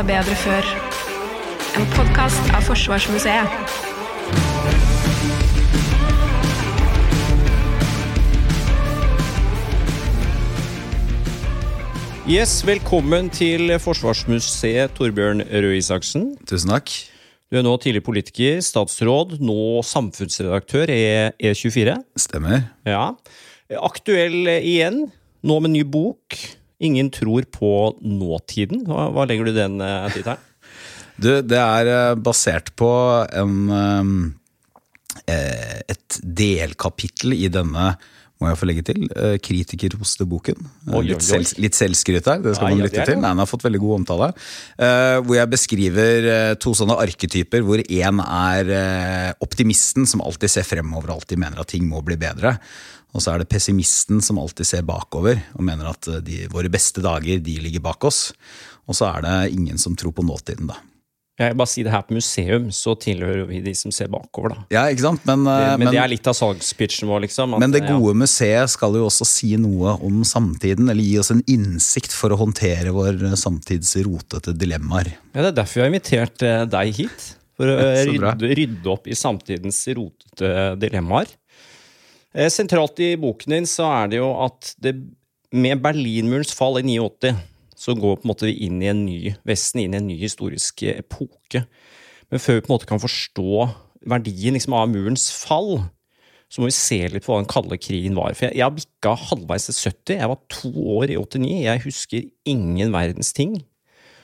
var bedre før. En podkast av Forsvarsmuseet. Yes, Velkommen til Forsvarsmuseet, Torbjørn Røe Isaksen. Tusen takk. Du er nå tidlig politiker, statsråd, nå samfunnsredaktør i E24. Stemmer. Ja. Aktuell igjen, nå med ny bok. Ingen tror på nåtiden. Hva, hva legger du den uh, tittelen? Du, det er eh, basert på en, eh, et delkapittel i denne må jeg få legge til. Kritikerroste boken. Oi, litt, selv, litt selvskryt her, det skal man lytte til. Nei, Den har fått veldig god omtale. Hvor jeg beskriver to sånne arketyper, hvor én er optimisten som alltid ser fremover og alltid mener at ting må bli bedre. Og så er det pessimisten som alltid ser bakover og mener at uh, de, våre beste dager de ligger bak oss. Og så er det ingen som tror på nåtiden, da. Jeg bare si det her på museum, så tilhører vi de som ser bakover, da. Ja, ikke sant? Men, Det, uh, men, men, det er litt av salgspitchen vår, liksom. at, Men det ja. gode museet skal jo også si noe om samtiden, eller gi oss en innsikt for å håndtere vår samtids rotete dilemmaer. Ja, Det er derfor jeg har invitert eh, deg hit. For å eh, rydde, rydde opp i samtidens rotete dilemmaer. Eh, Sentralt i boken din så er det jo at det, med Berlinmurens fall i 89 så går på en måte vi inn i en ny Vesten inn i en ny historisk epoke. Men før vi på en måte kan forstå verdien liksom, av murens fall, så må vi se litt på hva den kalde krigen var. For jeg, jeg bikka halvveis til 70. Jeg var to år i 89. Jeg husker ingen verdens ting.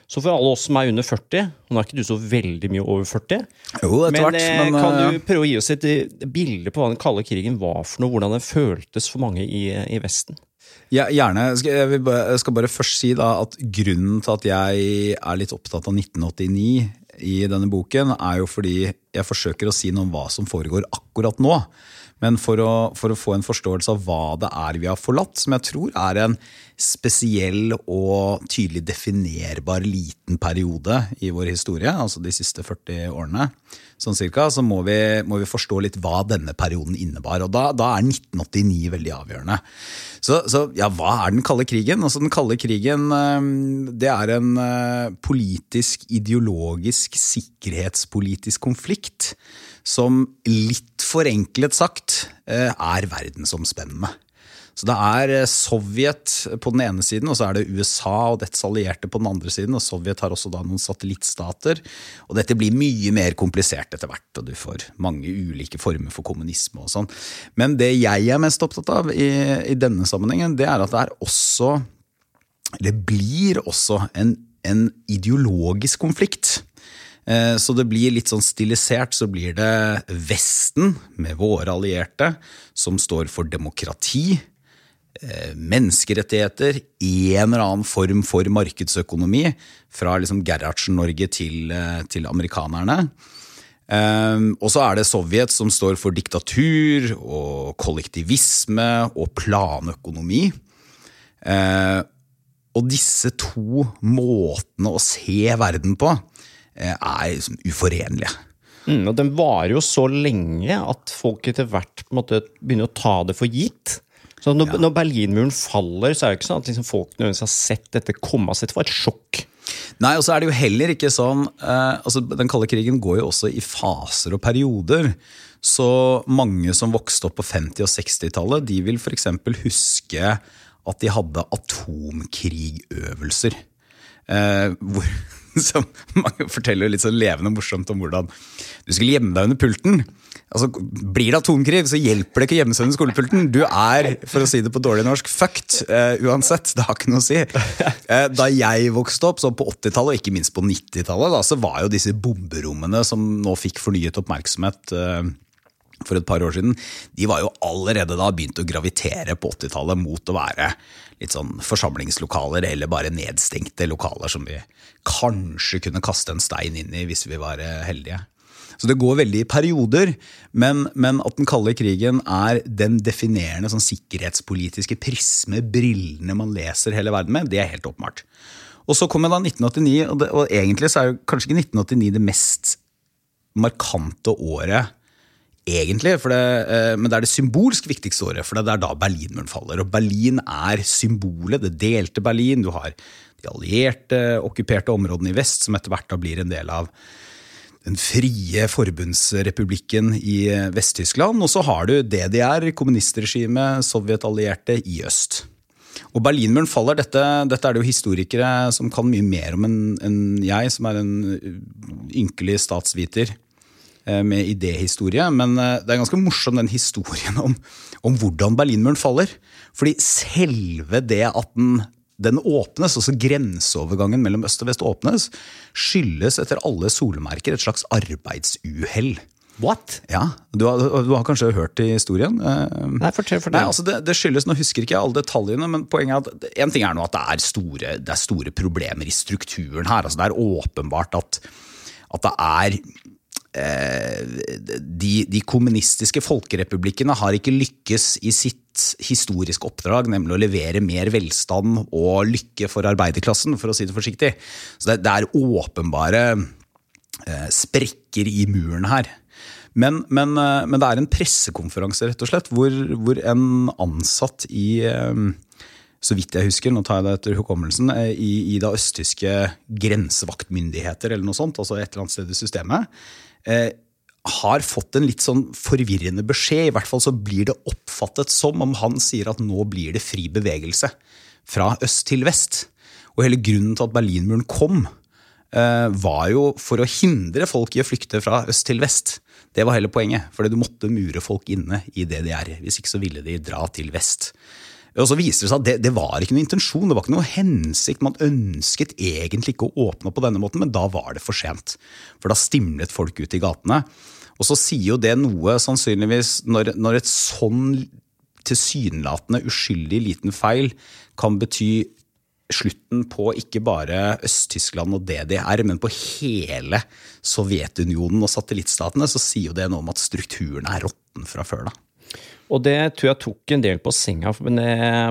Så for alle oss som er under 40, og nå er ikke du så veldig mye over 40, Jo, etter men, hvert, eh, men kan eh, du prøve å gi oss et eh, bilde på hva den kalde krigen var for noe, hvordan den føltes for mange i, i Vesten? ja, gjerne. Jeg, bare, jeg skal bare først si da at grunnen til at jeg er litt opptatt av 1989 i denne boken, er jo fordi jeg forsøker å si noe om hva som foregår akkurat nå. Men for å, for å få en forståelse av hva det er vi har forlatt, som jeg tror er en spesiell og tydelig definerbar liten periode i vår historie, altså de siste 40 årene, sånn cirka, så må vi, må vi forstå litt hva denne perioden innebar. Og da, da er 1989 veldig avgjørende. Så, så ja, hva er den kalde krigen? Altså Den kalde krigen eh, det er en eh, politisk, ideologisk, sikkerhetspolitisk konflikt som litt forenklet sagt eh, er verdensomspennende. Så det er eh, Sovjet på den ene siden, og så er det USA og dets allierte på den andre siden. Og Sovjet har også da noen satellittstater. Og dette blir mye mer komplisert etter hvert, og du får mange ulike former for kommunisme og sånn. Men det jeg er mest opptatt av i, i denne sammenhengen, det er at det er også Eller blir også en, en ideologisk konflikt. Eh, Så det blir litt sånn stilisert, så blir det Vesten, med våre allierte, som står for demokrati, eh, menneskerettigheter, en eller annen form for markedsøkonomi, fra liksom Gerhardsen-Norge til, eh, til amerikanerne. Og så er det Sovjet som står for diktatur og kollektivisme og planøkonomi. Og disse to måtene å se verden på er liksom uforenlige. Mm, og den varer jo så lenge at folk etter hvert måte begynner å ta det for gitt. Så når, når Berlinmuren faller, så er det ikke sånn at liksom folk nødvendigvis har sett dette komme. Altså, dette var et sjokk. Nei, og så er det jo heller ikke sånn eh, altså Den kalde krigen går jo også i faser og perioder. Så mange som vokste opp på 50- og 60-tallet, de vil f.eks. huske at de hadde atomkrigøvelser. Eh, hvor, som mange forteller litt sånn levende og morsomt om hvordan du skulle gjemme deg under pulten. Altså, Blir det atomkrig, så hjelper det ikke å gjemme seg under skolepulten. Du er, for å si det på dårlig norsk, fucked uh, uansett. Det har ikke noe å si. Uh, da jeg vokste opp, så på 80-tallet og ikke minst på 90-tallet, så var jo disse bomberommene som nå fikk fornyet oppmerksomhet eh, for et par år siden, de var jo allerede da begynt å gravitere på 80-tallet mot å være litt sånn forsamlingslokaler eller bare nedstengte lokaler som vi kanskje kunne kaste en stein inn i hvis vi var eh, heldige. Så det går veldig i perioder, men, men at den kalde krigen er den definerende sånn sikkerhetspolitiske prisme, brillene man leser hele verden med, det er helt åpenbart. Og så kommer da 1989, og, det, og egentlig så er jo kanskje ikke 1989 det mest markante året egentlig, det, eh, men det er det symbolsk viktigste året, for det er da Berlinmuren faller. Og Berlin er symbolet, det delte Berlin. Du har de allierte okkuperte områdene i vest, som etter hvert da blir en del av den frie forbundsrepublikken i Vest-Tyskland. Og så har du DDR, kommunistregimet, sovjetallierte i øst. Og Berlinmuren faller. Dette, dette, er det jo historikere som kan mye mer om enn en jeg, som er en ynkelig statsviter eh, med idéhistorie. Men eh, det er ganske morsom den historien om, om hvordan Berlinmuren faller. Fordi selve det at den den åpnes, altså grenseovergangen mellom øst og vest åpnes, skyldes etter alle solmerker et slags arbeidsuhell. What? Ja, du har, du har, kanskje hørt historien? Eh, Nei, fortell, fortell. Nei, altså det, det, skyldes, Nå husker ikke jeg alle detaljene, men poenget er at en ting er nå at det er store, det er store problemer i strukturen her. Altså det er åpenbart at, at det er eh, de, de, kommunistiske folkerepublikkene har ikke lykkes i sitt historisk oppdrag, nemlig å levere mer velstand og lykke for arbeiderklassen, for å si det forsiktig. Så det, det er åpenbare eh, sprekker i muren her. Men, men, eh, men, det er en pressekonferanse rett og slett, hvor, hvor en ansatt i eh, så vidt jeg husker, nå tar jeg det etter hukommelsen, eh, i, i da østtyske grensevaktmyndigheter eller noe sånt, altså et eller annet sted i systemet, eh, har fått en litt sånn forvirrende beskjed. I hvert fall så blir det oppfattet som om han sier at nå blir det fri bevegelse fra øst til vest. Og hele grunnen til at Berlinmuren kom, eh, var jo for å hindre folk i å flykte fra øst til vest. Det var hele poenget. Fordi du måtte mure folk inne i DDR. Hvis ikke så ville de dra til vest. Og så viser det seg at det, det, var ikke noen intensjon, det var ikke noe hensikt. Man ønsket egentlig ikke å åpne opp på denne måten, men da var det for sent. For da stimlet folk ut i gatene. Og så sier jo det noe, sannsynligvis, når, når et sånn tilsynelatende uskyldig liten feil kan bety slutten på ikke bare Øst-Tyskland og DDR, men på hele Sovjetunionen og satellittstatene, så sier jo det noe om at strukturen er råtten fra før. da. Og det tror jeg tok en del på senga. men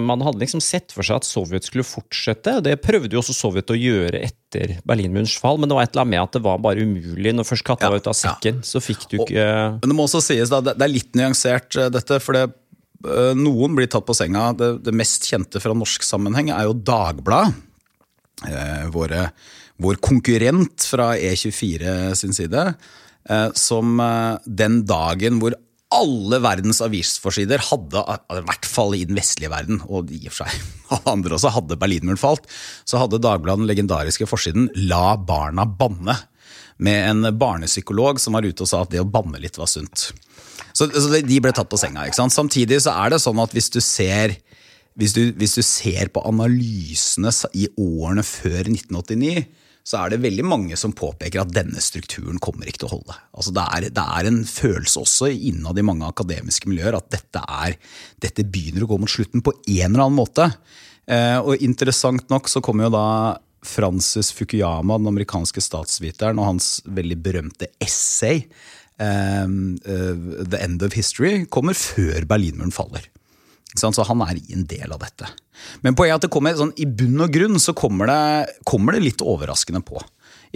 Man hadde liksom sett for seg at Sovjet skulle fortsette. Det prøvde jo også Sovjet å gjøre etter Berlinmurens fall, men det var et eller annet med at det var bare umulig. Når først katta var ja, ute av sekken, ja. så fikk du ikke og, Men det må også sies, da, det er litt nyansert, eh, dette. for det Eh, noen blir tatt på senga. Det, det, mest kjente fra norsk sammenheng er jo Dagbladet. Eh, våre, vår konkurrent fra E24 sin side. Eh, som eh, den dagen hvor alle verdens avisforsider hadde, i hvert fall i den vestlige verden, og i og for seg andre også, hadde Berlinmuren falt, så hadde Dagbladet den legendariske forsiden 'La barna banne'. Med en barnepsykolog som var ute og sa at det å banne litt var sunt. Så, så, de ble tatt på senga. ikke sant? Samtidig så er det sånn at hvis du ser hvis du, hvis du ser på analysene i årene før 1989, så er det veldig mange som påpeker at denne strukturen kommer ikke til å holde. Altså det, er, det er en følelse også innad i mange akademiske miljøer at dette, er, dette begynner å gå mot slutten på en eller annen måte. Eh, og interessant nok så kommer jo da Francis Fukuyama, den amerikanske statsviteren, og hans veldig berømte essay um, uh, The End of History kommer før Berlinmuren faller. Så han er en del av dette. Men poenget er at det kommer, sånn, i bunn og grunn så kommer det, kommer det litt overraskende på.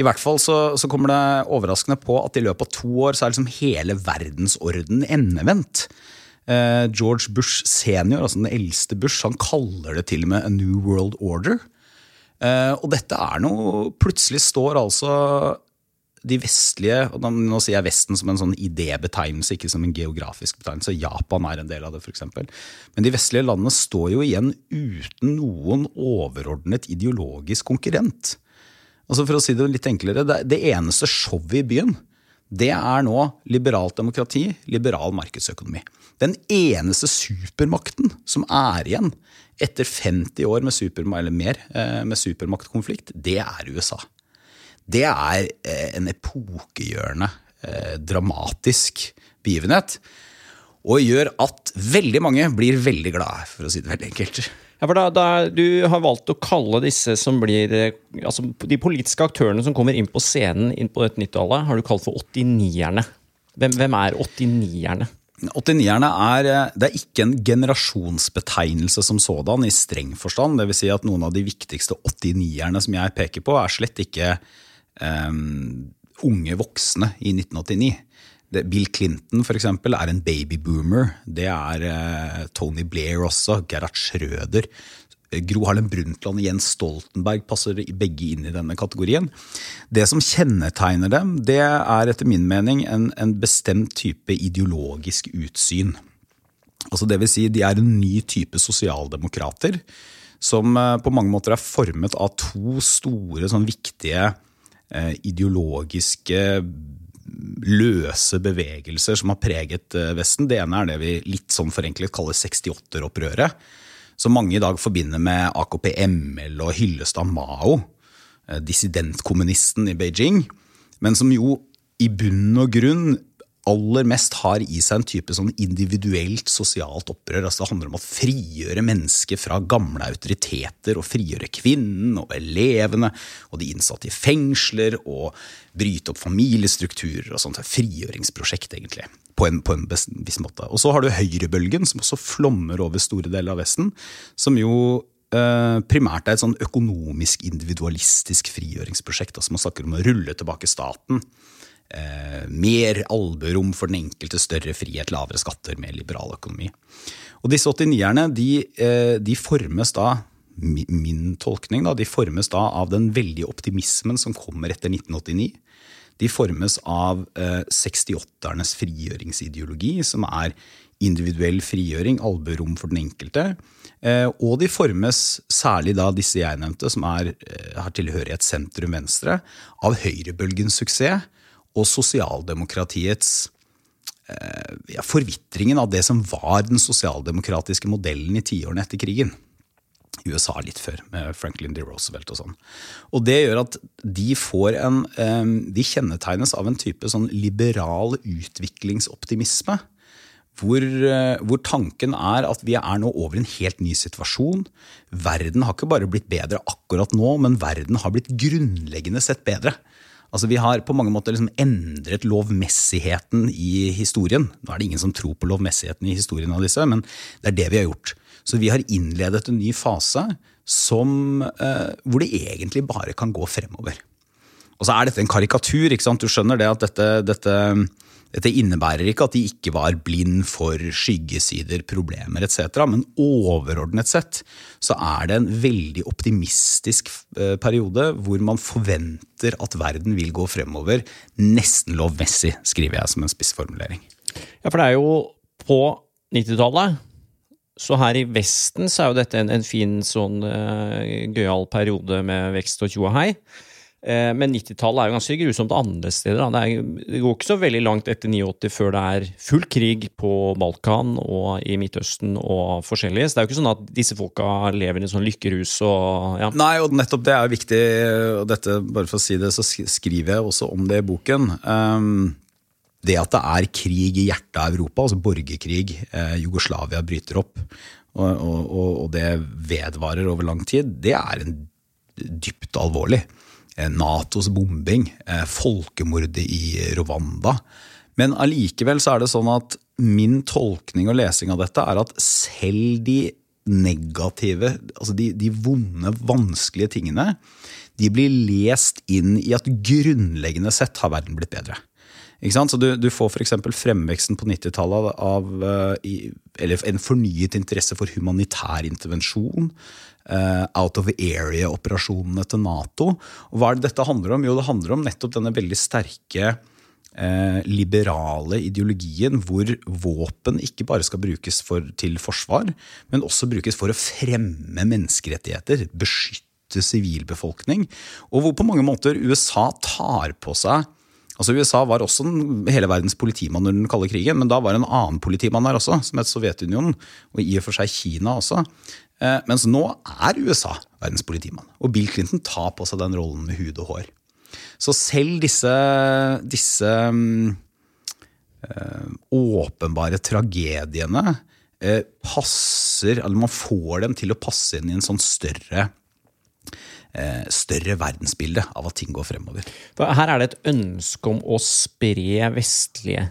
I hvert fall så, så, kommer det overraskende på at i løpet av to år så er liksom hele verdensorden endevendt. Eh, George Bush senior, altså den eldste Bush, han kaller det til og med A New World Order. Eh, og dette er noe Plutselig står altså de vestlige og Nå sier jeg Vesten som en sånn idébetegnelse, ikke som en geografisk betegnelse. Japan er en del av det, f.eks. Men de vestlige landene står jo igjen uten noen overordnet ideologisk konkurrent. Altså For å si det litt enklere, det eneste showet i byen, det er nå liberalt demokrati, liberal markedsøkonomi. Den eneste supermakten som er igjen etter 50 år med, super, eller mer, eh, med supermaktkonflikt, det er USA det er eh, en epokegjørende, eh, dramatisk begivenhet. Og gjør at veldig mange blir veldig glade, for å si det veldig enkelt. Ja, for da, da, Du har valgt å kalle disse som blir eh, altså De politiske aktørene som kommer inn på scenen inn på dette 90-tallet, har du kalt for 89-erne. Hvem, hvem er 89-erne? 89-erne er, det er ikke en generasjonsbetegnelse som sådan i streng forstand. Det vil si at noen av de viktigste 89-erne som jeg peker på, er slett ikke um, unge voksne i 1989. Det, Bill Clinton for eksempel, er en babyboomer. Det er uh, Tony Blair også. Gerhard Schrøder. Gro Harlem Brundtland og Jens Stoltenberg passer begge inn i denne kategorien. Det som kjennetegner dem, det er etter min mening en, en bestemt type ideologisk utsyn. Altså det vil si, de er en ny type sosialdemokrater som eh, på mange måter er formet av to store, sånn viktige ideologiske løse bevegelser som har preget eh, Vesten. Det ene er det vi litt sånn forenklet kaller 68-opprøret. Som mange i dag forbinder med AKP-ML og Hyllestad Mao, eh, dissidentkommunisten i Beijing. Men som jo i bunn og grunn aller mest har i seg en type sånn individuelt sosialt opprør. Altså det handler om å frigjøre mennesker fra gamle autoriteter og frigjøre kvinnen og elevene og de innsatte i fengsler og bryte opp familiestrukturer og sånt. Frigjøringsprosjekt, egentlig. På en, på en viss måte. Og så har du høyrebølgen, som også flommer over store deler av Vesten. Som jo eh, primært er et sånn økonomisk individualistisk frigjøringsprosjekt. Altså man snakker om å rulle tilbake staten eh, mer albuerom for den enkelte, større frihet, lavere skatter, mer liberal økonomi. Og disse 89-erne de, eh, de, formes da, min tolkning, da, de formes da av den veldige optimismen som kommer etter 1989. De formes av eh, 68-ernes frigjøringsideologi, som er individuell frigjøring, albuerom for den enkelte. Eh, og de formes, særlig da disse jeg nevnte, som er, eh, har tilhørighet sentrum-venstre, av høyrebølgens suksess og sosialdemokratiets eh, ja, forvitringen av det som var den sosialdemokratiske modellen i tiårene etter krigen. USA litt før, med Franklin D. Roosevelt og sånn. Og det gjør at de får en eh, De kjennetegnes av en type sånn liberal utviklingsoptimisme. Hvor, eh, hvor, tanken er at vi er nå over en helt ny situasjon. Verden har ikke bare blitt bedre akkurat nå, men verden har blitt grunnleggende sett bedre. Altså Vi har på mange måter liksom endret lovmessigheten i historien. Nå er det ingen som tror på lovmessigheten i historien av disse, men det er det vi har gjort. Så vi har innledet en ny fase som, eh, hvor det egentlig bare kan gå fremover. Og så er dette en karikatur. ikke sant? Du skjønner det at dette, dette dette innebærer ikke at de ikke var blind for skyggesider, problemer etc., men overordnet sett så er det en veldig optimistisk eh, periode hvor man forventer at verden vil gå fremover nesten lovmessig, skriver jeg som en spissformulering. Ja, for det er jo på 90-tallet. Så her i Vesten så er jo dette en, en fin sånn uh, gøyal periode med vekst og tjo og hei. Eh, men 90-tallet er jo ganske grusomt andre steder. Det, går ikke så veldig langt etter 89 før det er full krig på Balkan og i Midtøsten og forskjellig. Så det er jo ikke sånn at disse folka lever i sånn lykkerus og ja. Nei, og nettopp det er viktig. Og dette, bare for å si det, så skriver jeg også om det i boken. Um, det at det er krig i hjertet av Europa, altså borgerkrig, eh, Jugoslavia bryter opp, og, og, og det vedvarer over lang tid, det er en dypt alvorlig. Eh, Natos bombing, eh, folkemordet i Rwanda. Men allikevel er det sånn at min tolkning og lesing av dette er at selv de negative, altså de, de vonde, vanskelige tingene, de blir lest inn i at grunnleggende sett har verden blitt bedre. Så du, du får f.eks. fremveksten på 90-tallet av uh, en fornyet interesse for humanitær intervensjon out of area-operasjonene til Nato. Og hva er det dette handler om? Jo, det handler om nettopp denne veldig sterke uh, liberale ideologien hvor våpen ikke bare skal brukes for, til forsvar, men også brukes for å fremme menneskerettigheter, beskytte sivilbefolkning, og hvor på mange måter USA tar på seg Altså USA var også hele verdens politimann under den kalde krigen, men da var det en annen politimann der også, som het Sovjetunionen, og i og for seg Kina også. Eh, mens nå er USA verdens politimann. Og Bill Clinton tar på seg den rollen med hud og hår. Så selv disse, disse øh, åpenbare tragediene øh, passer Eller man får dem til å passe inn i en sånn større større verdensbilde av at ting går fremover. Her er det et ønske om å spre vestlige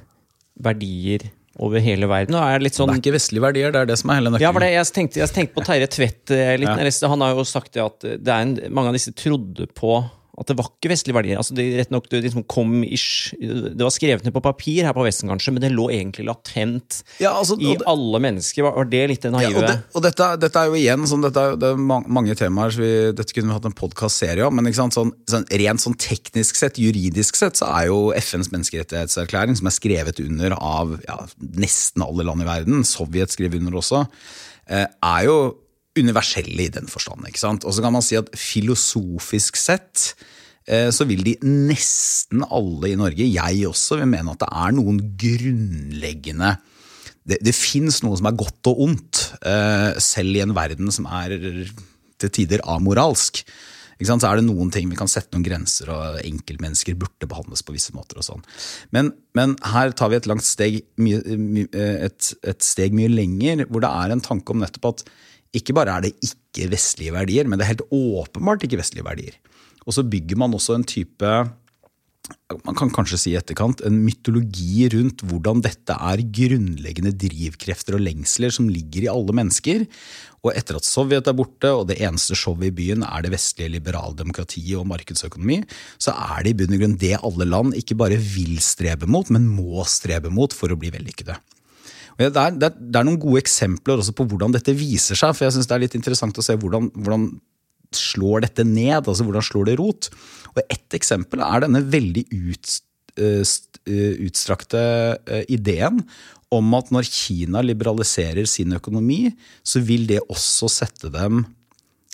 verdier over hele verden. Sånn, det, er ikke vestlige verdier, det er det som er hele nøkkelen. Ja, for det, jeg, tenkte, jeg tenkte på Terje Tvedt eh, litt. Ja. Han har jo sagt det at det en, mange av disse trodde på At det var ikke vestlige verdier. Altså, det, rett nok, det, liksom kom ish, det var skrevet ned på papir her på Vesten, kanskje, men det lå egentlig latent Ja, altså, i det- alle mennesker. Var, var det litt det Ja, og det, og dette, dette er jo igjen sånn, dette er, det er mange temaer, så vi, dette kunne vi hatt en podkastserie om. Men sånn, sånn, rent sånn teknisk sett, juridisk sett, så er jo FNs menneskerettighetserklæring, som er skrevet under av ja, nesten alle land i verden, Sovjet skrev under også, eh, er jo universelle i den forstand. ikke sant? Og så kan man si at filosofisk sett eh, så vil de nesten alle i Norge, jeg også, vil mene at det er noen grunnleggende det, det fins noe som er godt og ondt, eh, selv i en verden som er til tider amoralsk. Ikke sant? Så er det noen ting vi kan sette noen grenser, og enkeltmennesker burde behandles på visse måter. og sånn. Men, men her tar vi et langt steg, eh, et, et steg mye lenger, hvor det er en tanke om nettopp at ikke bare er det ikke-vestlige verdier, men det er helt åpenbart ikke-vestlige verdier. Og så bygger man også en type man kan kanskje si i etterkant, en mytologi rundt hvordan dette er grunnleggende drivkrefter og lengsler som ligger i alle mennesker. Og etter at Sovjet er borte, og det eneste showet i byen er det vestlige liberaldemokratiet og markedsøkonomi, så er det i bunn og grunn det alle land ikke bare vil strebe mot, men må strebe mot for å bli vellykkede. Det er, det, er, det er noen gode eksempler også på hvordan dette viser seg, for jeg synes det er litt interessant å se hvordan, hvordan slår dette ned? altså Hvordan slår det rot? Og Ett eksempel er denne veldig ut, eh, eh, utstrakte eh, ideen om at når Kina liberaliserer sin økonomi, så vil det også sette dem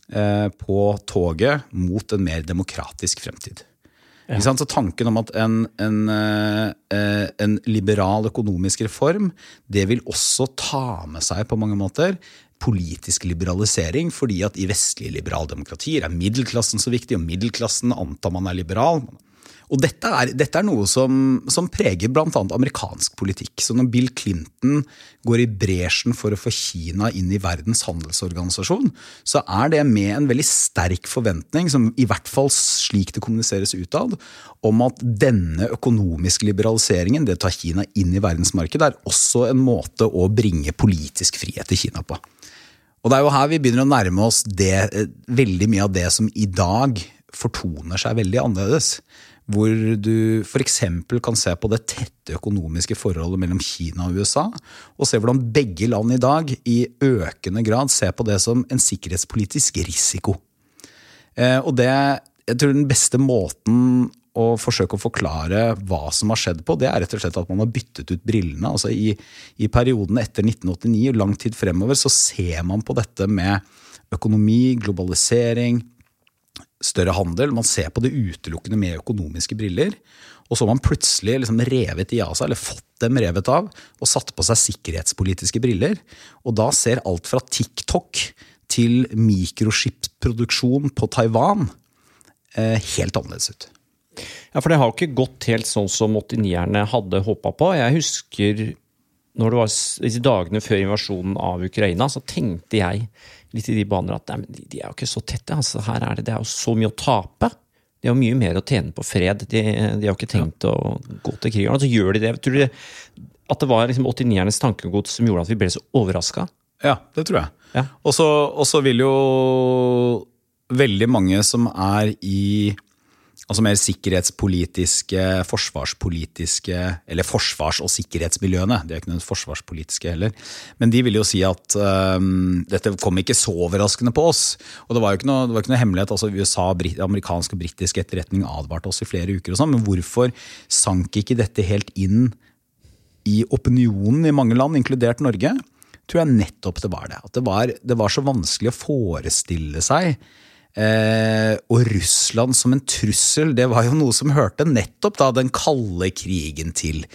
på toget mot en mer demokratisk fremtid. Sant? Så Tanken om at en, en, eh, eh, en liberal økonomisk reform, det vil også ta med seg på mange måter politisk liberalisering, fordi at i vestlige liberaldemokratier er middelklassen så viktig, og middelklassen antar man er liberal. Og dette er, dette er noe som, som preger bl.a. amerikansk politikk. Så når Bill Clinton går i bresjen for å få Kina inn i Verdens handelsorganisasjon, så er det med en veldig sterk forventning, som i hvert fall slik det kommuniseres utad, om at denne økonomiske liberaliseringen, det å ta Kina inn i verdensmarkedet, er også en måte å bringe politisk frihet til Kina på. Og det er jo her vi begynner å nærme oss det, eh, veldig mye av det som i dag fortoner seg veldig annerledes. Hvor du f.eks. kan se på det tette økonomiske forholdet mellom Kina og USA, og se hvordan begge land i dag i økende grad ser på det som en sikkerhetspolitisk risiko. Eh, og det, jeg tror den beste måten å forsøke å forklare hva som har skjedd på, det er rett og slett at man har byttet ut brillene. Altså i, I perioden etter 1989 og lang tid fremover så ser man på dette med økonomi, globalisering, større handel. Man ser på det utelukkende med økonomiske briller. Og så har man plutselig liksom revet de av seg, eller fått dem revet av, og satt på seg sikkerhetspolitiske briller. Og da ser alt fra TikTok til mikroskipsproduksjon på Taiwan eh, helt annerledes ut. Ja, for det har jo ikke gått helt sånn som 89-erne hadde håpa på. Jeg husker når det var disse dagene før invasjonen av Ukraina, så tenkte jeg litt i de baner at nei, men de, er jo ikke så tette. Altså, her er det, det er jo så mye å tape. De har mye mer å tjene på fred. De, de har jo ikke tenkt å gå til krig. Og så gjør de det. Tror du at det var liksom 89-ernes tankegods som gjorde at vi ble så overraska? Ja, det tror jeg. Ja. Og så vil jo veldig mange som er i altså mer sikkerhetspolitiske, forsvarspolitiske Eller forsvars- og sikkerhetsmiljøene. De er ikke noe forsvarspolitiske heller. Men de vil jo si at um, dette kom ikke så overraskende på oss. Og det var jo ikke noe, ikke noe hemmelighet. altså USA, Brit, Amerikansk og britisk etterretning advarte oss i flere uker. og sånn, Men hvorfor sank ikke dette helt inn i opinionen i mange land, inkludert Norge? tror jeg nettopp det var det. At det var, det var så vanskelig å forestille seg Eh, og Russland som en trussel, det var jo noe som hørte nettopp da den kalde krigen til.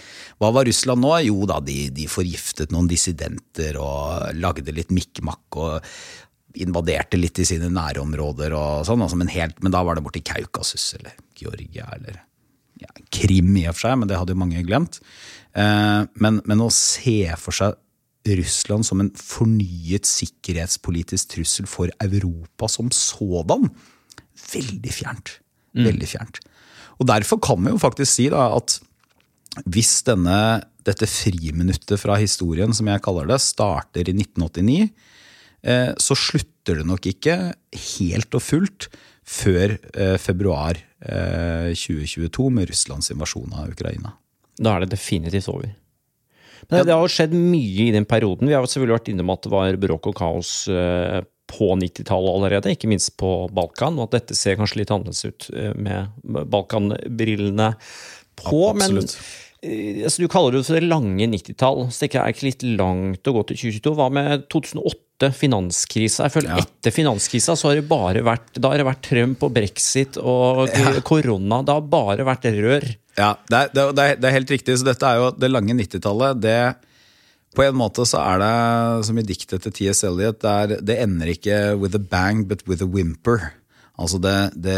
Hva var Russland nå? Jo da, de, de forgiftet noen dissidenter og lagde litt mikk-makk og invaderte litt i sine nærområder og sånn, altså, men, helt, men da var det borti Kaukasus eller Georgia eller ja, Krim i og for seg, men det hadde jo mange glemt. Eh, men, men å se for seg Russland som en fornyet sikkerhetspolitisk trussel for Europa som sådan. Veldig fjernt. Veldig fjernt. Og derfor kan vi jo faktisk si da at hvis denne, dette friminuttet fra historien, som jeg kaller det, starter i 1989, eh, så slutter det nok ikke helt og fullt før eh, februar eh, 2022 med Russlands invasjon av Ukraina. Da er det definitivt over. Det, det har jo skjedd mye i den perioden. Vi har selvfølgelig vært innom at det var bråk og kaos eh, på 90-tallet allerede, ikke minst på Balkan. Og at dette ser kanskje litt annerledes ut eh, med Balkan-brillene på. Ja, Men eh, altså, du kaller det for det lange 90-tall. Så det er ikke litt langt å gå til 2022. Hva med 2008? Finanskrisa. Jeg føler Ja. Etter finanskrisa så har det bare vært Da har det vært Trump og brexit og korona. Det har bare vært rør. Ja, det er, det, er, det er- helt riktig. Så dette er jo det lange 90-tallet. Det På en måte så er det som i diktet til T.S. Eliot, det, det ender ikke with a bang, but with a whimper. Altså det, det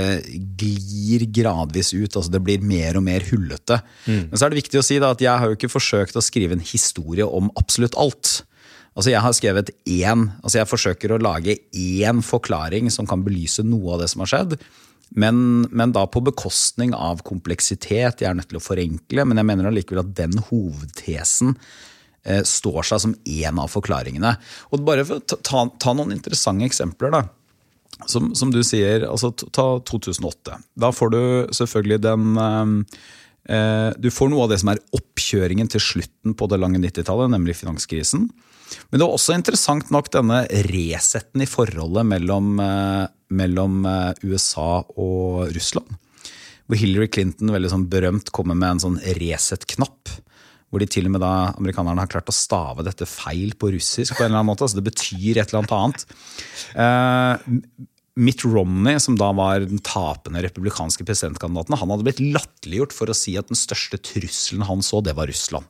glir gradvis ut. altså Det blir mer og mer hullete. Men så er det viktig å si da at jeg har jo ikke forsøkt å skrive en historie om absolutt alt. Altså Jeg har skrevet én, altså jeg forsøker å lage én forklaring som kan belyse noe av det som har skjedd. Men, men da på bekostning av kompleksitet. Jeg er nødt til å forenkle, men jeg mener allikevel at den hovedtesen eh, står seg som én av forklaringene. Og bare for å ta, ta, noen interessante eksempler, da. Som, som du sier, altså ta 2008. Da får du selvfølgelig den eh, eh, Du får noe av det som er oppkjøringen til slutten på det lange 90-tallet, nemlig finanskrisen. Men det var også interessant nok denne resetten i forholdet mellom, eh, mellom eh, USA og Russland. Hvor Hillary Clinton veldig sånn berømt kommer med en sånn reset-knapp. Hvor de til og med da, amerikanerne har klart å stave dette feil på russisk. på en eller annen måte, altså Det betyr et eller annet annet. Eh, Mitt Romney, som da var den tapende republikanske presidentkandidaten, han hadde blitt latterliggjort for å si at den største trusselen han så, det var Russland.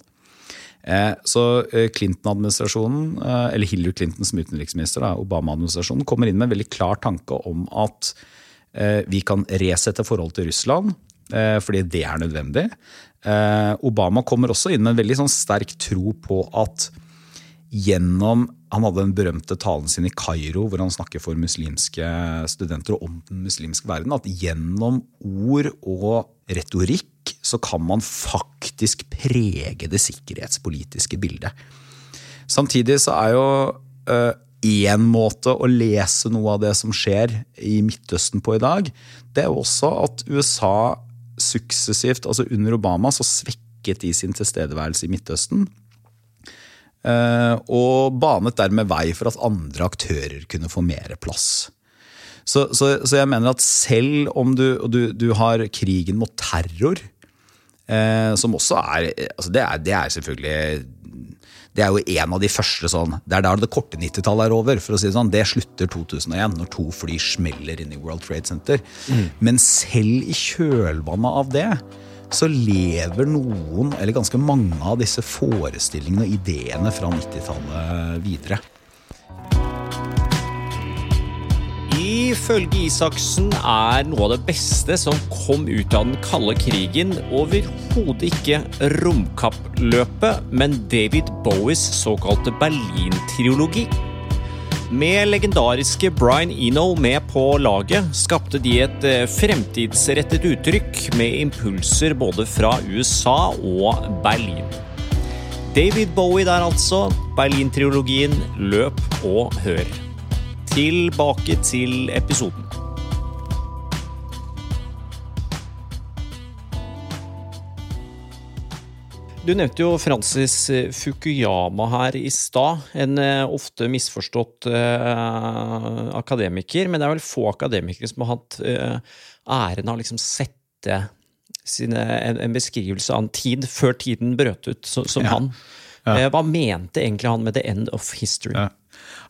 Eh, Så eh, Clinton-administrasjonen, eh, eller Hillary Clinton som utenriksminister, Obama-administrasjonen, kommer inn med en veldig klar tanke om at vi kan resette forholdet til Russland, fordi det er nødvendig. Obama kommer også inn med en veldig sånn sterk tro på at gjennom Han hadde den berømte talen sin i Kairo, hvor han snakker for muslimske studenter og om den muslimske verden. At gjennom ord og retorikk så kan man faktisk prege det sikkerhetspolitiske bildet. Samtidig så er jo én måte å lese noe av det som skjer i Midtøsten på i dag, det er jo også at USA suksessivt, altså under Obama, så svekket de sin tilstedeværelse i Midtøsten. eh, Og banet dermed vei for at andre aktører kunne få mer plass. Så, så, så jeg mener at selv om du, du, du har krigen mot terror, eh, som også er, altså det er Det er selvfølgelig det er jo en av de første sånn Det er der det korte 90-tallet er over. for å si Det sånn, det slutter 2001, når to fly smeller inn i World Trade Center. Men selv i kjølvannet av det så lever noen, eller ganske mange av disse forestillingene og ideene fra 90-tallet videre. Ifølge Isaksen er noe av det beste som kom ut av den kalde krigen, overhodet ikke romkappløpet, men David Bowies såkalte Berlin-triologi. Med legendariske Brian Eno med på laget skapte de et eh, fremtidsrettet uttrykk med impulser både fra USA og Berlin. David Bowie der altså, Berlin-triologien Løp og hør. Tilbake til episoden. Du nevnte jo Francis Fukuyama her i stad. En eh, ofte misforstått eh, akademiker, men det er vel få akademikere som har hatt eh, æren av å liksom sette sine, en, en beskrivelse av en tid før tiden brøt ut, så, som Ja. han. Eh, hva mente egentlig han med 'the end of history'? Ja.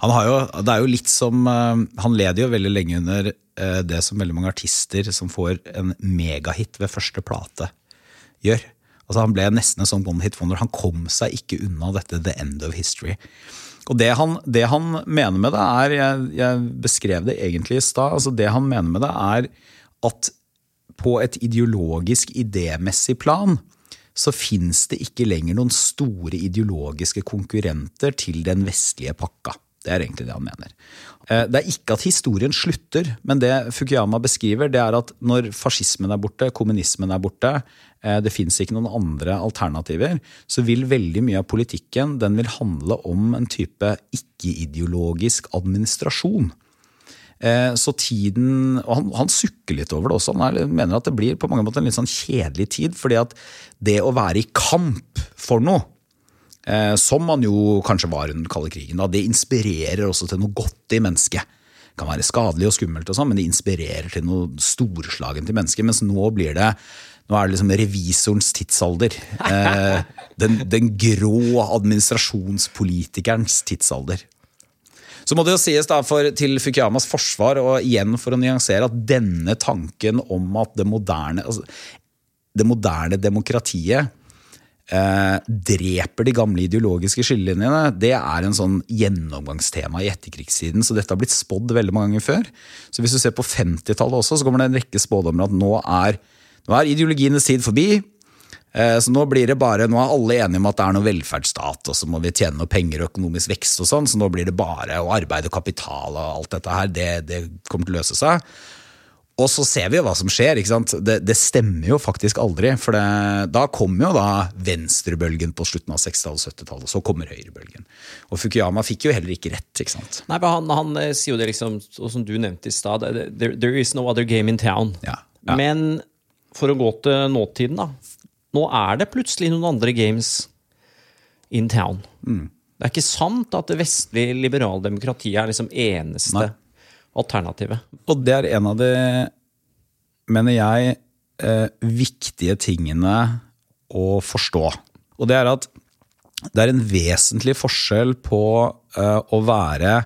Jo, det er jo litt som, eh, han leder jo veldig lenge under eh, det som veldig mange artister som får en megahit ved første plate, gjør. Altså Han ble nesten en sånn one hit wonder. Han kom seg ikke unna dette the end of history. Og det han, det han mener med det, er Jeg, jeg beskrev det egentlig i stad. Altså det han mener med det, er at på et ideologisk, idémessig plan så fins det ikke lenger noen store ideologiske konkurrenter til den vestlige pakka. Det er egentlig det han mener. Eh, Det er ikke at historien slutter, men det Fukuyama beskriver, det er at når fascismen er borte, kommunismen er borte, eh, det fins ikke noen andre alternativer, så vil veldig mye av politikken den vil handle om en type ikke-ideologisk administrasjon. Eh, Så tiden, og han, han sukker litt over det også. Han er, mener at det blir på mange måter en litt sånn kjedelig tid. fordi at det å være i kamp for noe, eh, som man jo kanskje var under den kalde krigen, da, det inspirerer også til noe godt i mennesket. Det kan være skadelig og skummelt, og sånn, men det inspirerer til noe storslagent i mennesket. Mens nå blir det nå er det liksom revisorens tidsalder. Eh, den, den grå administrasjonspolitikerens tidsalder. Så må det jo sies da for, til Fukuyamas forsvar, og igjen for å nyansere, at denne tanken om at det moderne, altså, det moderne demokratiet eh, dreper de gamle ideologiske skillelinjene, det er en sånn gjennomgangstema i etterkrigstiden. Så dette har blitt spådd veldig mange ganger før. Så hvis du ser på 50-tallet også, så kommer det en rekke spådommer at nå er, nå er ideologienes tid forbi. Eh, Så nå blir det bare, nå er alle enige om at det er noe velferdsstat, og så må vi tjene noe penger og økonomisk vekst og sånn, så nå blir det bare å arbeide og kapital og alt dette her, det, det kommer til å løse seg. Og så ser vi jo hva som skjer. ikke sant? Det, det stemmer jo faktisk aldri. For det, da kommer jo da venstrebølgen på slutten av 60- og 70-tallet. Så kommer høyrebølgen. Og Fukuyama fikk jo heller ikke rett. ikke sant? Nei, men han, han eh, sier jo det liksom, og som du nevnte i stad, there, there is no other game in town. Ja, ja. Men for å gå til nåtiden, da. Nå er det plutselig noen andre games in town. Mm. Det er ikke sant at det vestlige liberaldemokratiet er liksom eneste Nei. alternativet. Og det er en av de, mener jeg, eh, viktige tingene å forstå. Og det er at det er en vesentlig forskjell på eh, å være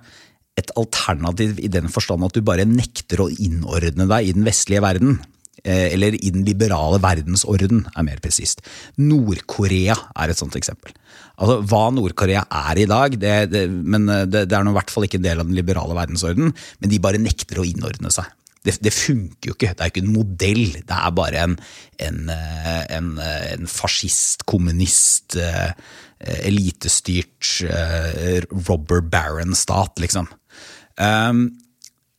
et alternativ i den forstand at du bare nekter å innordne deg i den vestlige verden. Eh, Eller i den liberale verdensorden, er mer presist. Nord-Korea er et sånt eksempel. Altså, Hva Nord-Korea er i dag, det, det, men eh, det, det er nå i hvert fall ikke en del av den liberale verdensorden, men de bare nekter å innordne seg. Det, det funker jo ikke. Det er jo ikke en modell. Det er bare en, en, eh, en, en fascist, kommunist, elitestyrt robber baron-stat, liksom. Um,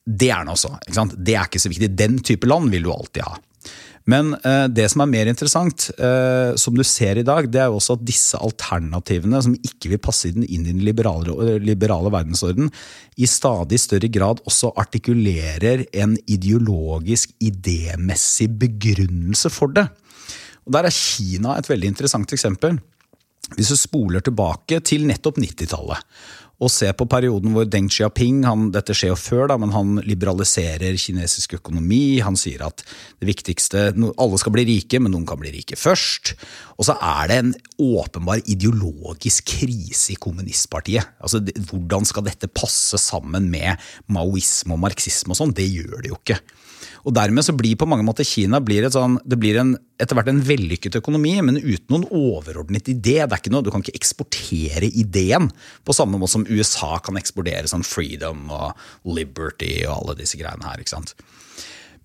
det er den så. Ikke sant? Det er ikke så viktig. Den type land vil du alltid ha. Men eh, det som er mer interessant, eh, som du ser i dag, det er jo også at disse alternativene som ikke vil passe inn i den liberale, liberale verdensorden, i stadig større grad også artikulerer en ideologisk, idémessig begrunnelse for det. Og Der er Kina et veldig interessant eksempel. Hvis du spoler tilbake til nettopp 90-tallet og se på perioden hvor Deng Xiaoping han, Dette skjer jo før, da, men han liberaliserer kinesisk økonomi. Han sier at det viktigste Alle skal bli rike, men noen kan bli rike først. Og så er det en åpenbar ideologisk krise i kommunistpartiet. Altså, Hvordan skal dette passe sammen med maoisme og marxisme og sånn? Det gjør det jo ikke. Og dermed så blir på mange måter Kina blir sånn, det blir en, etter hvert en vellykket økonomi, men uten noen overordnet idé. Det er ikke noe, Du kan ikke eksportere ideen på samme måte som USA kan eksportere sånn freedom og liberty og alle disse greiene her. ikke sant?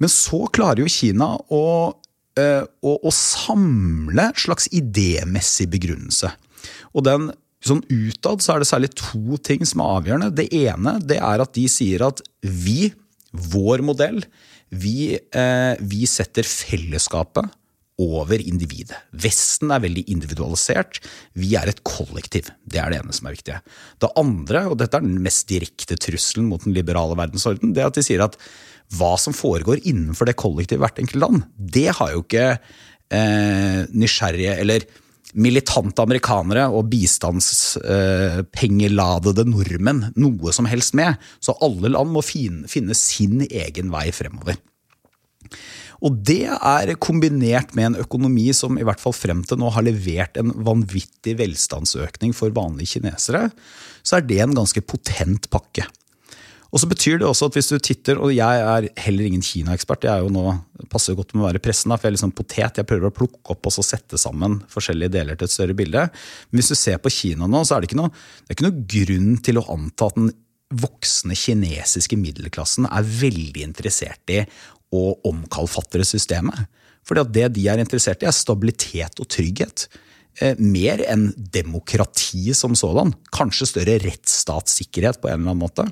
Men så klarer jo Kina å, eh, å, å samle slags idémessig begrunnelse. Og den, sånn utad så er det særlig to ting som er avgjørende. Det ene det er at de sier at vi, vår modell, vi, eh, vi setter fellesskapet over individet. Vesten er veldig individualisert. Vi er et kollektiv. Det er det ene som er viktig. Det andre, og dette er den mest direkte trusselen mot den liberale verdensorden, det at de sier at hva som foregår innenfor det kollektivet hvert enkelt land, det har jo ikke eh, nysgjerrige eller militante amerikanere og bistandspengeladede nordmenn noe som helst med. Så alle land må finne sin egen vei fremover. Og det er kombinert med en økonomi som i hvert fall frem til nå har levert en vanvittig velstandsøkning for vanlige kinesere, så er det en ganske potent pakke. Og så betyr det også at hvis du titter, og jeg er heller ingen Kina-ekspert, jeg er jo nå, passer jo godt med å være i pressen, da, for jeg er sånn potet, jeg prøver å plukke opp og så sette sammen forskjellige deler til et større bilde. Men hvis du ser på Kina nå, så er det ikke noe, det er ikke noe grunn til å anta at den voksne kinesiske middelklassen er veldig interessert i å omkalfatre systemet. Fordi at det de er interessert i, er stabilitet og trygghet. eh, mer enn demokrati som sådan. Kanskje større rettsstatssikkerhet på en eller annen måte.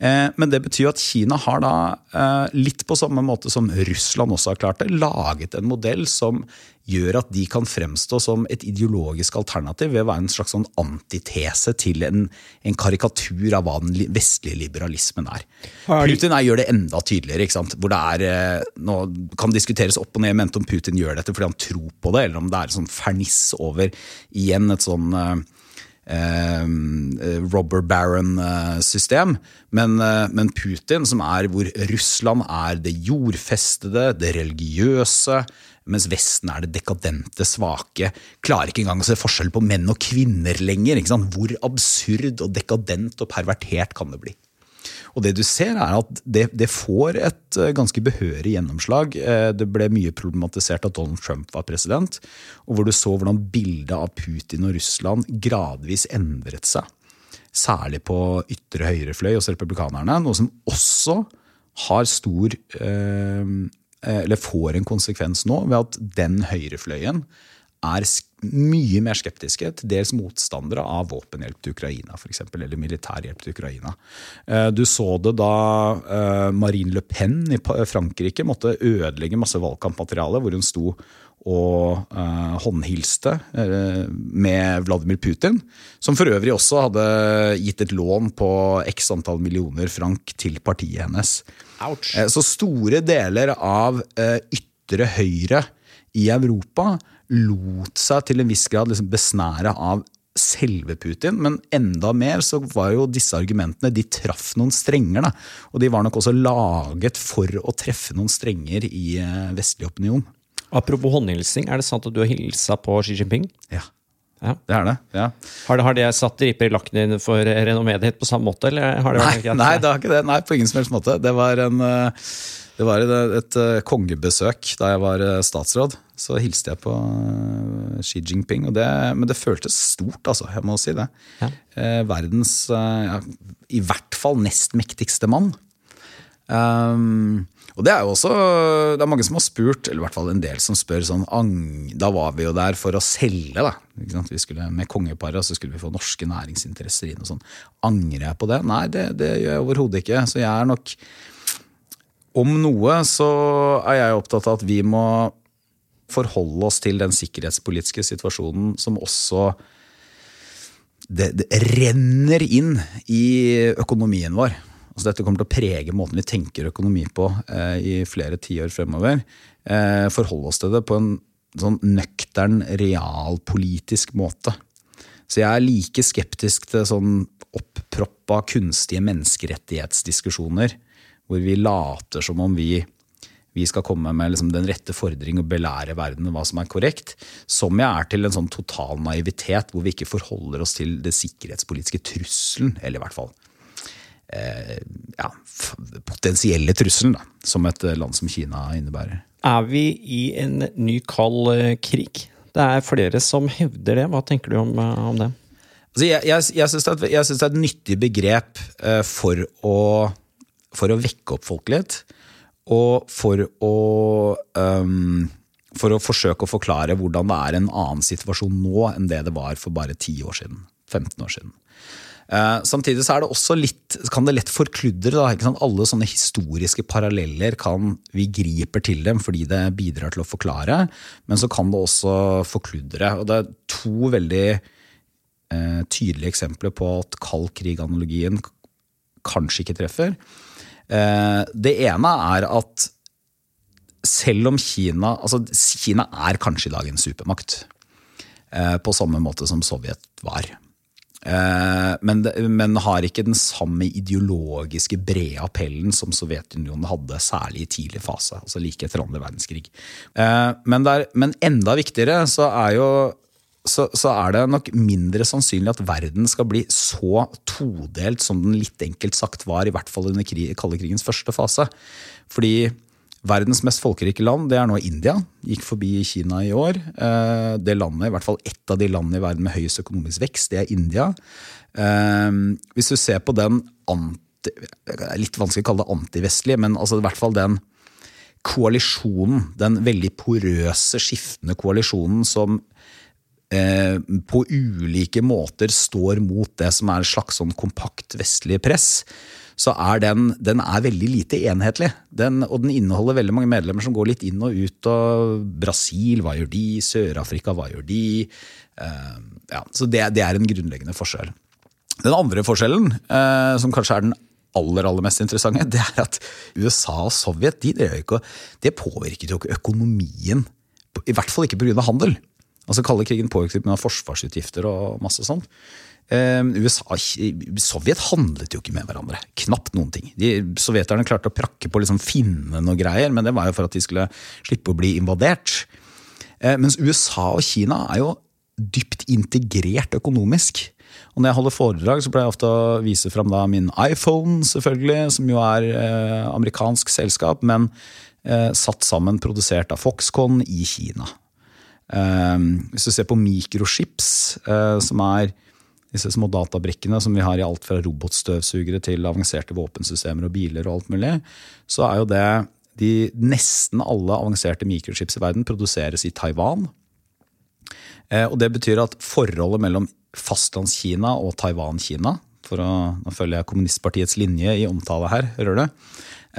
Eh, men det betyr at Kina har da, eh, litt på samme måte som Russland også har klart det, laget en modell som gjør at de kan fremstå som et ideologisk alternativ ved å være en slags sånn antitese til en, en, karikatur av hva den vestlige liberalismen er. Putin er, gjør det enda tydeligere. ikke sant? Hvor det er, eh, Nå kan diskuteres opp og ned mente om Putin gjør dette fordi han tror på det, eller om det er en sånn ferniss over igjen et sånn Eh, robber baron-system. Men, eh, men, Putin, som er hvor Russland er det jordfestede, det religiøse, mens Vesten er det dekadente, svake, klarer ikke engang å se forskjell på menn og kvinner lenger. Hvor absurd og dekadent og pervertert kan det bli? Og det du ser er at det, det, får et eh, ganske behørig gjennomslag. Eh, det ble mye problematisert at Donald Trump var president, og hvor du så hvordan bildet av Putin og Russland gradvis endret seg. Særlig på ytre høyrefløy hos republikanerne, noe som også har stor eh, Eller får en konsekvens nå ved at den høyrefløyen er mye mer skeptiske til dels motstandere av våpenhjelp til Ukraina, for eksempel, eller militærhjelp til Ukraina. Eh, du så det da eh, Marine Le Pen i Frankrike måtte ødelegge masse valgkampmateriale hvor hun sto og uh, håndhilste med Vladimir Putin, som for øvrig også hadde gitt et lån på x antall millioner frank til partiet hennes. Ouch. så store deler av ytre høyre i Europa lot seg til en viss grad liksom besnære av selve Putin, men enda mer så var jo disse argumentene De traff noen strenger. Da. Og de var nok også laget for å treffe noen strenger i eh, vestlig opinion. Apropos håndhilsing, er det sant at du har hilsa på Xi Jinping? Ja. ja. Det er det. ja. Har det, har det satt riper i lakken din for renommeet ditt på samme måte? Eller har det vært nei, nei, det har ikke det. Nei, på ingen som helst måte. Det var en uh, det var et, eh, kongebesøk da jeg var eh, statsråd. Så hilste jeg på eh, Xi Jinping. Det, men det føltes stort, altså. Jeg må si det. Ja. Verdens ja, i hvert fall nest mektigste mann. Um, og det er jo også Det er mange som har spurt, eller i hvert fall en del som spør sånn Da var vi jo der for å selge, da. Vi skulle, med kongeparet så skulle vi få norske næringsinteresser inn og sånn. Angrer jeg på det? Nei, det, det gjør jeg overhodet ikke. Så jeg er nok om noe så er jeg opptatt av at vi må forholde oss til den sikkerhetspolitiske situasjonen som også det, det renner inn i økonomien vår. Altså dette kommer til å prege måten vi tenker økonomi på eh, i flere tiår fremover. Eh, forholde oss til det på en sånn nøktern, realpolitisk måte. Så jeg er like skeptisk til sånn opproppa kunstige menneskerettighetsdiskusjoner hvor vi later som om vi, vi skal komme med liksom den rette fordring og belære verden hva som er korrekt. Som jeg er til en sånn total naivitet, hvor vi ikke forholder oss til det sikkerhetspolitiske trusselen, eller i hvert fall eh, ja, potensielle trusselen, da, som et land som Kina innebærer. Er vi i en ny kald eh, krig? Det er flere som hevder det. Hva tenker du om, eh, om det? Altså jeg jeg, jeg syns det, det, er et nyttig begrep for å for å vekke opp folk litt. Og for å, um, for å forsøke å forklare hvordan det er en annen situasjon nå enn det det var for bare 10 år siden. 15 år siden. Uh, samtidig så er det også litt, kan det lett forkludre. Da, Alle sånne historiske paralleller kan vi griper til dem fordi det bidrar til å forklare, men så kan det også forkludre. Og det er to veldig uh, tydelige eksempler på at kald krig-analogien kanskje ikke treffer. Eh, det ene er at selv om Kina altså Kina er kanskje i dag en supermakt. Eh, på samme måte som Sovjet var. Eh, men, men, har ikke den samme ideologiske brede appellen som Sovjetunionen hadde, særlig i tidlig fase, altså like etter andre verdenskrig. Men, der, men enda viktigere så er jo så, så, er det nok mindre sannsynlig at verden skal bli så todelt som den litt enkelt sagt var, i hvert fall under krig, kalde krigens første fase. Fordi verdens mest folkerike land det er nå India. Gikk forbi Kina i år. Eh, det landet, i hvert fall Ett av de landene i verden med høyest økonomisk vekst, det er India. Eh, hvis du ser på den anti, litt vanskelig å kalle det antivestlige, men altså i hvert fall den koalisjonen, den veldig porøse, skiftende koalisjonen som eh, på ulike måter står mot det som er et slags sånn kompakt vestlig press, så er den, den er veldig lite enhetlig. Den, og den inneholder veldig mange medlemmer som går litt inn og ut. Og Brasil, hva gjør de? Sør-Afrika, hva gjør de? Eh, ja, så det, det, er en grunnleggende forskjell. Den andre forskjellen, eh, som kanskje er den aller aller mest interessante, det er at USA og Sovjet de, det påvirket jo ikke økonomien. I hvert fall ikke pga. handel. Altså Kalde krigen påvirket med forsvarsutgifter og masse sånt. Uh, USA, Sovjet handlet jo ikke med hverandre. Knapt noen ting. De, sovjeterne klarte å prakke på liksom finnene og greier, men det var jo for at de skulle slippe å bli invadert. Uh, mens USA og Kina er jo dypt integrert økonomisk. Og når jeg holder foredrag, så pleier jeg ofte å vise fram min iPhone, selvfølgelig, som jo er eh, amerikansk selskap, men eh, satt sammen, produsert av Foxconn i Kina. Eh, hvis du ser på mikrochips, eh, som er disse små databrikkene som vi har i alt fra robotstøvsugere til avanserte våpensystemer og biler og alt mulig, så er jo det de, Nesten alle avanserte mikrochips i verden produseres i Taiwan. Eh, og Det betyr at forholdet mellom Fastlandskina og Taiwan-Kina, for å, nå følger jeg kommunistpartiets linje i omtale her, hører du,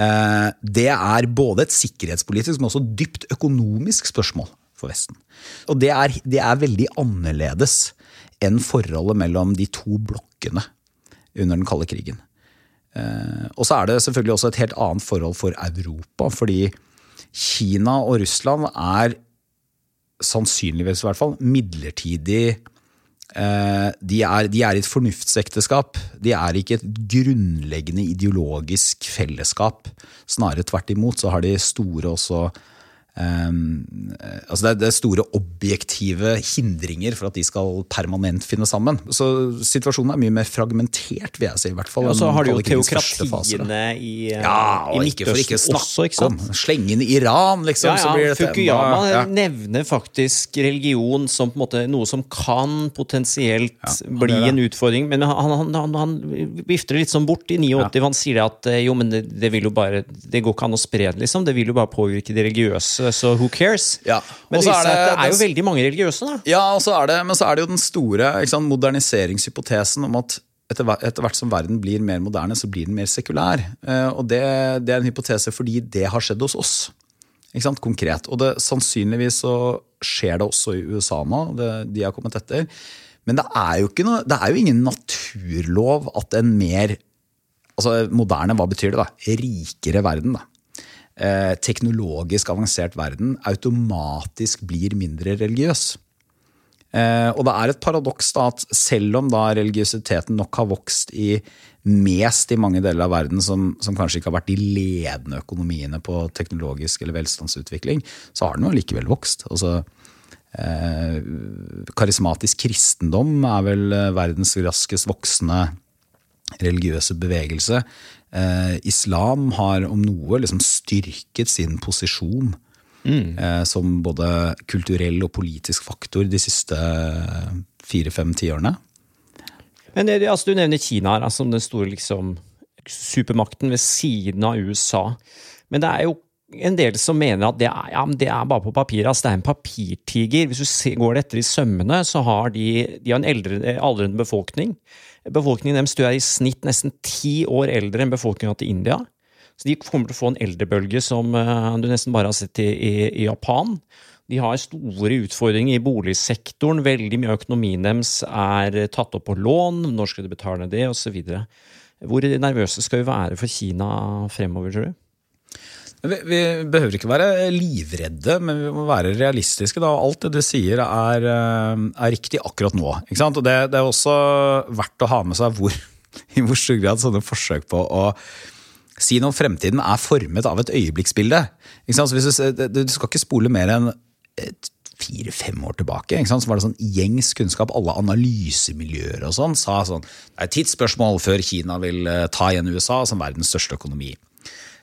eh, det er både et sikkerhetspolitisk, men også dypt økonomisk spørsmål for Vesten. Og det er, det er veldig annerledes enn forholdet mellom de to blokkene under den kalde krigen. Eh, og så er det selvfølgelig også et helt annet forhold for Europa, fordi Kina og Russland er sannsynligvis i hvert fall midlertidig eh, de er, de er, et fornuftsekteskap. De er ikke et grunnleggende ideologisk fellesskap. Snarere tvert imot så har de store også Um, altså det, er, store objektive hindringer for at de skal permanent finne sammen. Så situasjonen er mye mer fragmentert, vil jeg si. i hvert fall. Ja, så har du jo teokratiene i, eh, ja, og i ikke for ikke snakke også, ikke om Slenge inn Iran, liksom. Ja, ja. Fukuyama ja. nevner faktisk religion som på en måte noe som kan potensielt bli en utfordring. Men han, han, han, han vifter litt sånn bort i 89. Han sier at eh, jo, men det, det, vil jo bare, det går ikke an å spre det, liksom. Det vil jo bare påvirke de religiøse så who cares? Ja. Men det, er det, det, er jo veldig mange religiøse, da. Ja, så det, men så er det jo den store sant, moderniseringshypotesen om at etter, hvert som verden blir mer moderne, så blir den mer sekulær. Eh, og det, det er en hypotese fordi det har skjedd hos oss. Ikke sant? Konkret. Og det, sannsynligvis så skjer det også i USA nå. Det, de har kommet etter. Men det er, noe, det er jo ingen naturlov at en mer altså moderne, hva betyr det da? Rikere verden. da eh, teknologisk avansert verden automatisk blir mindre religiøs. Eh, og det er et paradoks da at selv om da religiøsiteten nok har vokst i mest i mange deler av verden som, som kanskje ikke har vært de ledende økonomiene på teknologisk eller velstandsutvikling, så har den jo likevel vokst. Altså, eh, karismatisk kristendom er vel eh, verdens raskest voksende religiøse bevegelse. Eh, islam har om noe liksom styrket sin posisjon mm. eh, som både kulturell og politisk faktor de siste fire-fem tiårene. Men det, altså, Du nevner Kina her, altså, den store liksom, supermakten ved siden av USA. Men det er jo en del som mener at det er, ja, det er bare på papiret. Altså, det er en papirtiger. Hvis du ser, går det etter i sømmene, så har de, de har en eldre, aldrende befolkning. Befolkningen deres er i snitt nesten ti år eldre enn befolkningen til India. Så de kommer til å få en eldrebølge som uh, du nesten bare har sett i, i, i, Japan. De har store utfordringer i boligsektoren. Veldig mye av økonomien deres er tatt opp på lån. Når skal de betale det, osv. Hvor nervøse skal vi være for Kina fremover, tror du? Vi, vi, behøver ikke være livredde, men vi må være realistiske. Da. Alt det du sier er, eh, er riktig akkurat nå. Og det, det, er også verdt å ha med seg hvor, i hvor stor grad sånne forsøk på å si noe om fremtiden er formet av et øyeblikksbilde. Du, du, skal ikke spole mer enn fire-fem år tilbake så var det sånn gjengs kunnskap. Alle analysemiljøer og sånn sa sånn det er et tidsspørsmål før Kina vil eh, ta igjen USA som verdens største økonomi.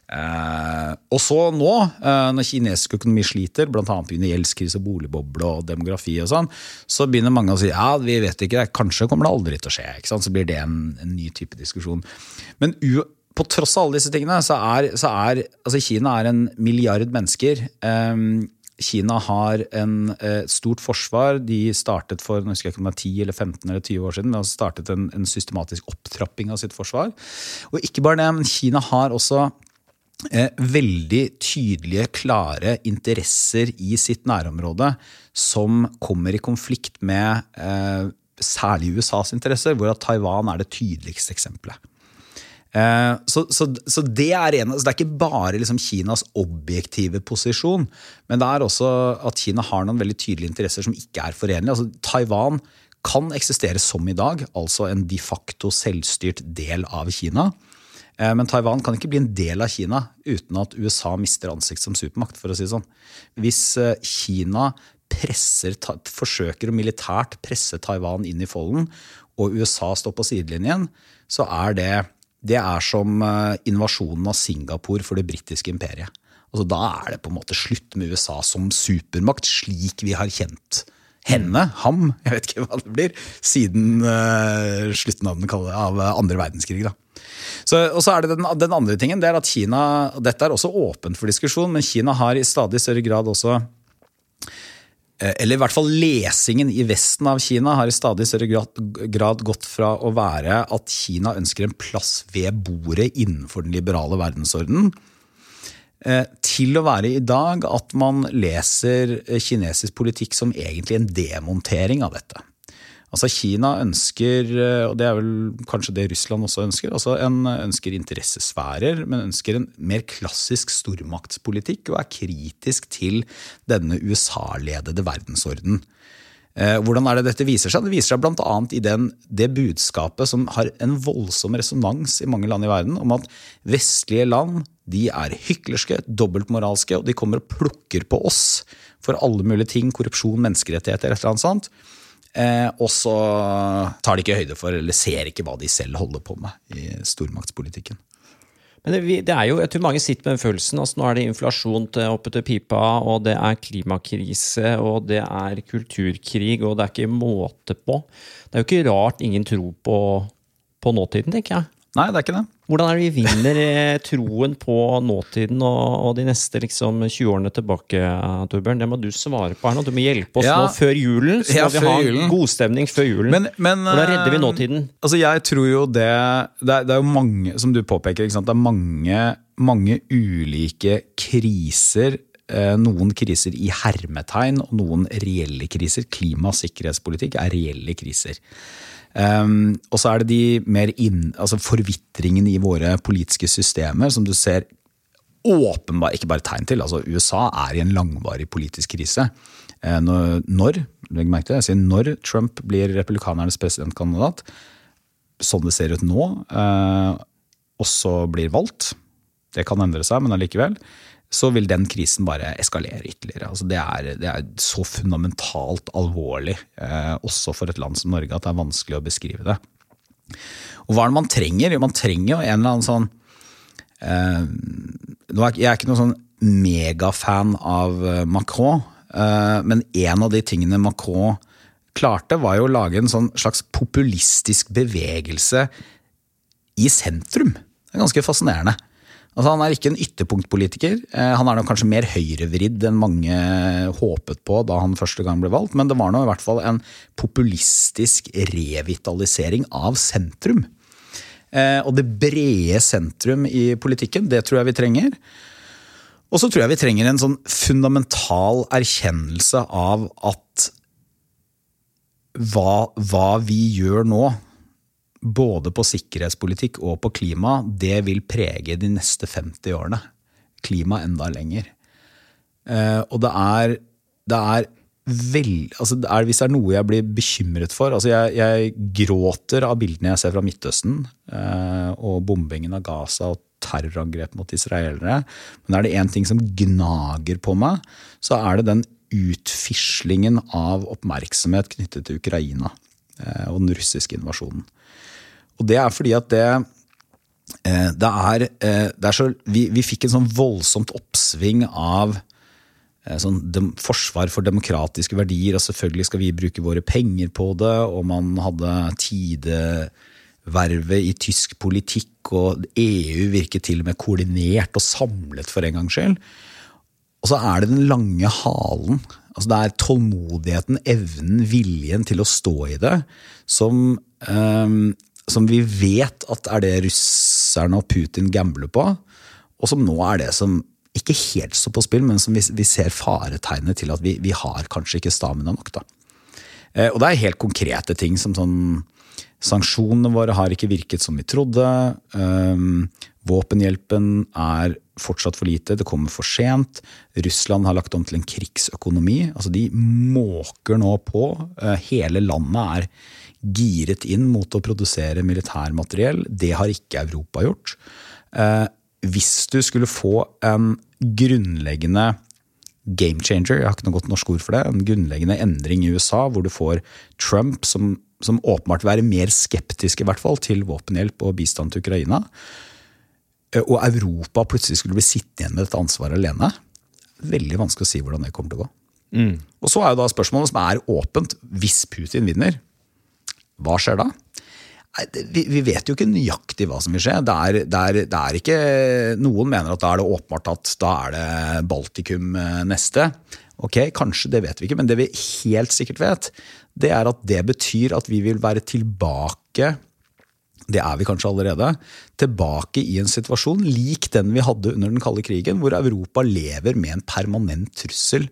Eh, og så nå, eh, når kinesisk økonomi sliter, bl.a. pga. gjeldskrise, boligboble og demografi, og sånn, så begynner mange å si ja, vi vet ikke, kanskje kommer det aldri til å skje. Så blir det en, en ny type diskusjon. Men på tross av alle disse tingene, så er, så er altså Kina er en milliard mennesker. Eh, Kina har en, et stort forsvar. De startet for nå husker jeg ikke om det er 10 eller 15 eller 20 år siden, men har startet en, en systematisk opptrapping av sitt forsvar. Og ikke bare det, men Kina har også eh, veldig tydelige, klare interesser i sitt nærområde som kommer i konflikt med eh, særlig USAs interesser, hvor Taiwan er det tydeligste eksempelet. Eh, så, så, så, det er en, så det er ikke bare liksom Kinas objektive posisjon, men det er også at Kina har noen veldig tydelige interesser som ikke er forenlige. Altså, Taiwan kan eksistere som i dag, altså en de facto selvstyrt del av Kina. Eh, men Taiwan kan ikke bli en del av Kina uten at USA mister ansikt som supermakt. for å si det sånn. Hvis eh, Kina presser, forsøker å militært presse Taiwan inn i folden, og USA står på sidelinjen, så er det det er som eh, invasjonen av Singapore for det britiske imperiet. Altså, da er det på en måte slutt med USA som supermakt, slik vi har kjent henne, ham, jeg vet ikke hva det blir, siden uh, slutten av den kalde, av andre verdenskrig. Da. Og så er det den, den, andre tingen, det er at Kina Dette er også åpent for diskusjon, men Kina har i stadig større grad også Eh, eller i hvert fall lesingen i Vesten av Kina har i stadig større grad, grad, gått fra å være at Kina ønsker en plass ved bordet innenfor den liberale verdensordenen, eh, til å være i dag at man leser kinesisk politikk som egentlig en demontering av dette. Altså Kina ønsker, eh, og det er vel kanskje det Russland også ønsker, altså en ønsker interessesfærer, men ønsker en mer klassisk stormaktspolitikk og er kritisk til denne USA-ledede verdensorden. Eh, hvordan er det dette viser seg? Det viser seg bl.a. i den, det budskapet som har en voldsom resonans i mange land i verden, om at vestlige land de er hyklerske, dobbeltmoralske, og de kommer og plukker på oss for alle mulige ting, korrupsjon, menneskerettigheter, et eller annet sånt. Eh, og så tar de ikke høyde for, eller ser ikke hva de selv holder på med i stormaktspolitikken. Men det, det, er jo, jeg tror mange sitter med den følelsen. altså Nå er det inflasjon til oppe til pipa, og det er klimakrise, og det er kulturkrig, og det er ikke måte på. Det er jo ikke rart ingen tror på, på nåtiden, tenker jeg. Nei, det er ikke det. Hvordan er det vi vinner eh, troen på nåtiden og, og de neste liksom, 20 årene tilbake, Torbjørn? Det må du svare på her nå. Du må hjelpe oss ja. nå før julen. Så ja, vi ha julen. godstemning før julen. Men, men, Hvordan redder vi nåtiden? Eh, altså, jeg tror jo det Det er, det er jo mange, som du påpeker, det er mange, mange ulike kriser eh, noen kriser i hermetegn og noen reelle kriser. Klima- og sikkerhetspolitikk er reelle kriser. Um, og så er det de mer inn, altså forvitringen i våre politiske systemer som du ser åpenbart ikke bare tegn til. altså USA er i en langvarig politisk krise. Uh, når, merke til, jeg sier når Trump blir republikanernes presidentkandidat, sånn det ser ut nå, uh, også blir valgt Det kan endre seg, men allikevel så vil den krisen bare eskalere ytterligere. Altså det, er, det, er, så fundamentalt alvorlig, eh, også for et land som Norge, at det er vanskelig å beskrive det. Og hva er det man trenger? Man trenger jo en eller annen sånn eh, Jeg er ikke noen sånn megafan av eh, Macron, eh, men en av de tingene Macron klarte, var jo å lage en sånn slags populistisk bevegelse i sentrum. Det er ganske fascinerende. Altså, han er ikke en ytterpunktpolitiker. Eh, han er nok kanskje mer høyrevridd enn mange håpet på da han første gang ble valgt, men det var nå i hvert fall en populistisk revitalisering av sentrum. Eh, og det brede sentrum i politikken, det tror jeg vi trenger. Og så tror jeg vi trenger en sånn fundamental erkjennelse av at hva, hva vi gjør nå, både på sikkerhetspolitikk og på klima, det vil prege de neste 50 årene. Klima enda lenger. Eh, og det er, det er vel, altså det er, Hvis det er noe jeg blir bekymret for altså jeg, jeg gråter av bildene jeg ser fra Midtøsten eh, og bombingen av Gaza og terrorangrep mot israelere. Men er det én ting som gnager på meg, så er det den utfislingen av oppmerksomhet knyttet til Ukraina eh, og den russiske invasjonen. Og det er fordi at det eh, det er, eh, det er så, vi, vi, fikk en sånn voldsomt oppsving av eh, sånn dem, forsvar for demokratiske verdier, og selvfølgelig skal vi bruke våre penger på det, og man hadde tidevervet i tysk politikk, og EU virket til og med koordinert og samlet for en gangs skyld. Og så er det den lange halen. Altså det er tålmodigheten, evnen, viljen til å stå i det, som, som vi vet at er det russerne og Putin gambler på, og som nå er det som ikke helt står på spill, men som vi, vi ser faretegnet til at vi, vi, har kanskje ikke stamina nok. da. Eh, og det er helt konkrete ting som sånn Sanksjonene våre har ikke virket som vi trodde. Um, våpenhjelpen er fortsatt for lite, det kommer for sent. Russland har lagt om til en krigsøkonomi. altså De måker nå på. Uh, hele landet er giret inn mot å produsere militærmateriell. Det har ikke Europa gjort. Uh, hvis du skulle få en grunnleggende game changer, jeg har ikke noe godt norsk ord for det, en grunnleggende endring i USA, hvor du får Trump, som, som åpenbart være mer skeptisk i hvert fall til våpenhjelp og bistand til Ukraina, eh, og Europa plutselig skulle bli sittende igjen med dette ansvaret alene, veldig vanskelig å si hvordan det kommer til å gå. Mm. Og så er jo da spørsmålet som er åpent, hvis Putin vinner, hva skjer da? Vi, vet jo ikke nøyaktig hva som vil skje. Det er, det, er, det er, ikke, Noen mener at da er det åpenbart at da er det Baltikum eh, neste. Ok, Kanskje, det vet vi ikke. Men det vi helt sikkert vet, det er at det betyr at vi vil være tilbake det er vi kanskje allerede, tilbake i en situasjon lik den vi hadde under den kalde krigen, hvor Europa lever med en permanent trussel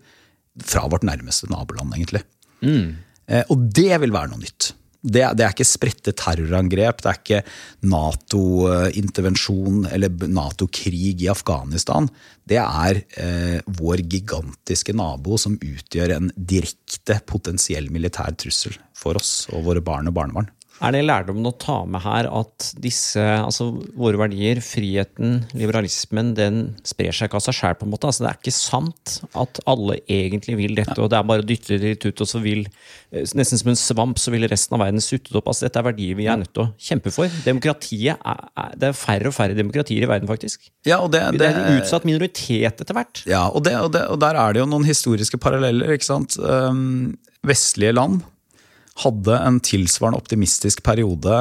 fra vårt nærmeste naboland, egentlig. Mm. Eh, og det vil være noe nytt. Det, det, er ikke spredte terrorangrep, det er ikke Nato-intervensjon eller Nato-krig i Afghanistan. Det er eh, vår gigantiske nabo som utgjør en direkte potensiell militær trussel for oss og våre barn og barnebarn. Er det lærdommen å ta med her at disse, altså våre verdier, friheten, liberalismen, den sprer seg ikke av seg sjøl, på en måte? Altså, det er ikke sant at alle egentlig vil dette, og det er bare å dytte det litt ut, og så vil Nesten som en svamp, så vil resten av verden sutte opp. Altså, dette er verdier vi er nødt til å kjempe for. Demokratiet er, er, Det er færre og færre demokratier i verden, faktisk. Ja, og det, det, det er en utsatt minoritet etter hvert. Ja, og, det, og, og der er det jo noen historiske paralleller, ikke sant. Um, vestlige land hadde en tilsvarende optimistisk periode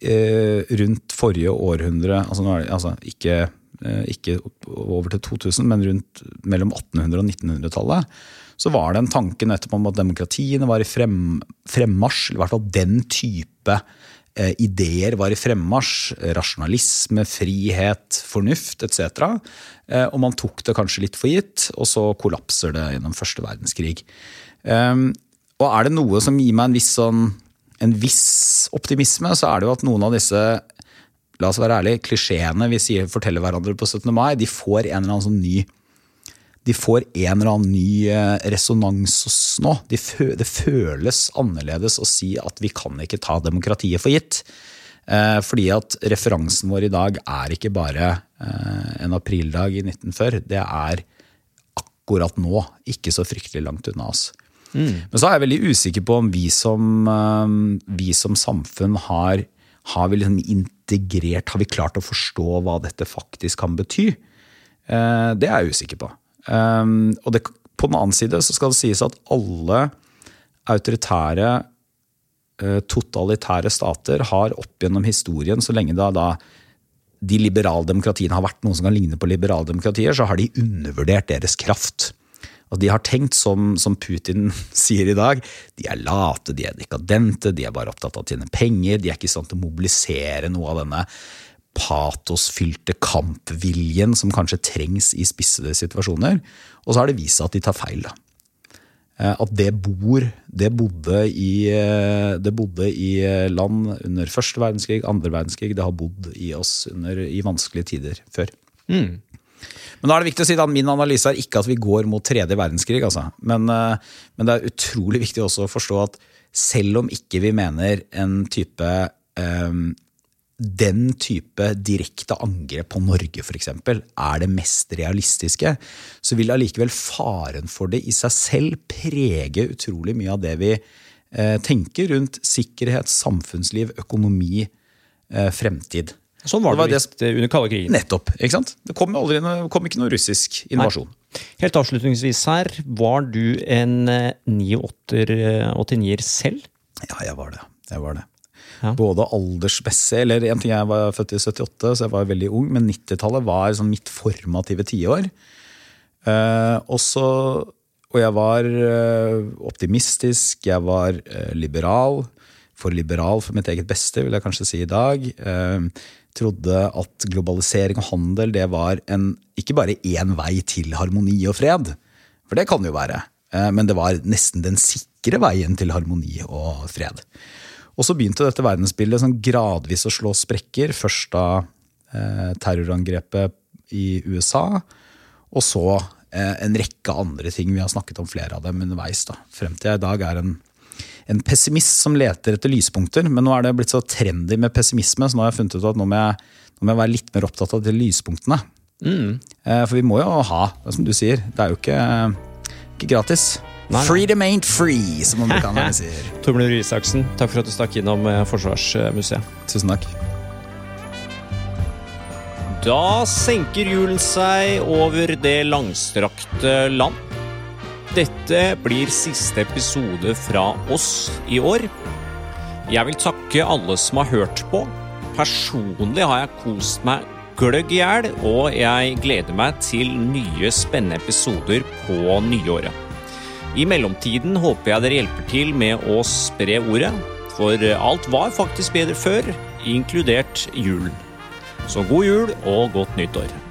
eh, rundt forrige århundre. Altså, altså ikke, eh, ikke, over til 2000, men rundt mellom 1800- og 1900-tallet. Så var det en tanke nettopp om at demokratiene var i frem, fremmarsj. I hvert fall den type eh, ideer var i fremmarsj. Rasjonalisme, frihet, fornuft etc. Og man tok det kanskje litt for gitt, og så kollapser det gjennom første verdenskrig. Og er det noe som gir meg en viss, sånn, en viss optimisme, så er det jo at noen av disse la oss være ærlige, klisjeene vi sier, forteller hverandre på 17. mai, de får en eller annen sånn ny de får en eller annen ny eh, resonans nå. De det føles annerledes å si at vi kan ikke ta demokratiet for gitt. Eh, fordi at referansen vår i dag er ikke bare eh, en aprildag i 1940. Det er akkurat nå, ikke så fryktelig langt unna oss. Mm. Men så er jeg veldig usikker på om vi som, um, vi som samfunn har, har vi liksom integrert Har vi klart å forstå hva dette faktisk kan bety? Eh, det er jeg usikker på. Um, og det, på den annen side så skal det sies at alle autoritære, eh, totalitære stater har opp gjennom historien, så lenge da, da de liberaldemokratiene har vært noen som kan ligne på liberaldemokratier, så har de undervurdert deres kraft. Og de har tenkt som, som, Putin sier i dag, de er late, de er dekadente, de er bare opptatt av å tjene penger, de er ikke i stand til å mobilisere noe av denne patosfylte kampviljen som kanskje trengs i spissede situasjoner. Og så har det vist seg at de tar feil. da. Eh, at det bor det bodde, i, eh, det bodde i land under første verdenskrig, andre verdenskrig. Det har bodd i oss under, i vanskelige tider før. Mm. Men da er det viktig å si at min analyse er ikke at vi går mot tredje verdenskrig. Altså. Men, eh, men, det er utrolig viktig også å forstå at selv om ikke vi mener en type um, den type direkte angrep på Norge f.eks. er det mest realistiske, så vil allikevel faren for det i seg selv prege utrolig mye av det vi eh, tenker rundt sikkerhet, samfunnsliv, økonomi, eh, fremtid. Sånn var det, det visst det, under kalde krigen. Nettopp. ikke sant? Det kom, aldri, kom ikke noe russisk invasjon. Nei. Helt avslutningsvis her, var du en 9-8-er eh, selv? Ja, jeg var det. Jeg var det. Ja. Både aldersmessig eller en ting Jeg var født i 78, så jeg var veldig ung, men 90-tallet var sånn mitt formative tiår. Eh, også, og jeg var eh, optimistisk, jeg var eh, liberal. For liberal for mitt eget beste, vil jeg kanskje si i dag. Eh, trodde at globalisering og handel det var en, ikke bare én vei til harmoni og fred, for det kan det jo være, eh, men det var nesten den sikre veien til harmoni og fred. Og så begynte dette verdensbildet sånn gradvis å slå sprekker. Først da eh, terrorangrepet i USA, og så eh, en rekke andre ting. Vi har snakket om flere av dem underveis. da. Frem til jeg i dag er en, en pessimist som leter etter lyspunkter. Men nå er det blitt så trendy med pessimisme, så nå har jeg funnet ut at nå må jeg, nå må jeg være litt mer opptatt av de lyspunktene. Mm. for vi må jo ha, som du sier, det er jo ikke, ikke gratis. Nei. Freedom ain't free, som amerikanerne sier. Torbjørn Røe Isaksen, takk for at du stakk innom eh, Forsvarsmuseet. Tusen takk. Da senker julen seg over det langstrakte land. Dette blir siste episode fra oss i år. Jeg vil takke alle som har hørt på. Personlig har jeg kost meg gløgg i hjel, og jeg gleder meg til nye spennende episoder på nyåret. I mellomtiden håper jeg dere hjelper til med å spre ordet, for alt var faktisk bedre før, inkludert julen. Så god jul og godt nyttår.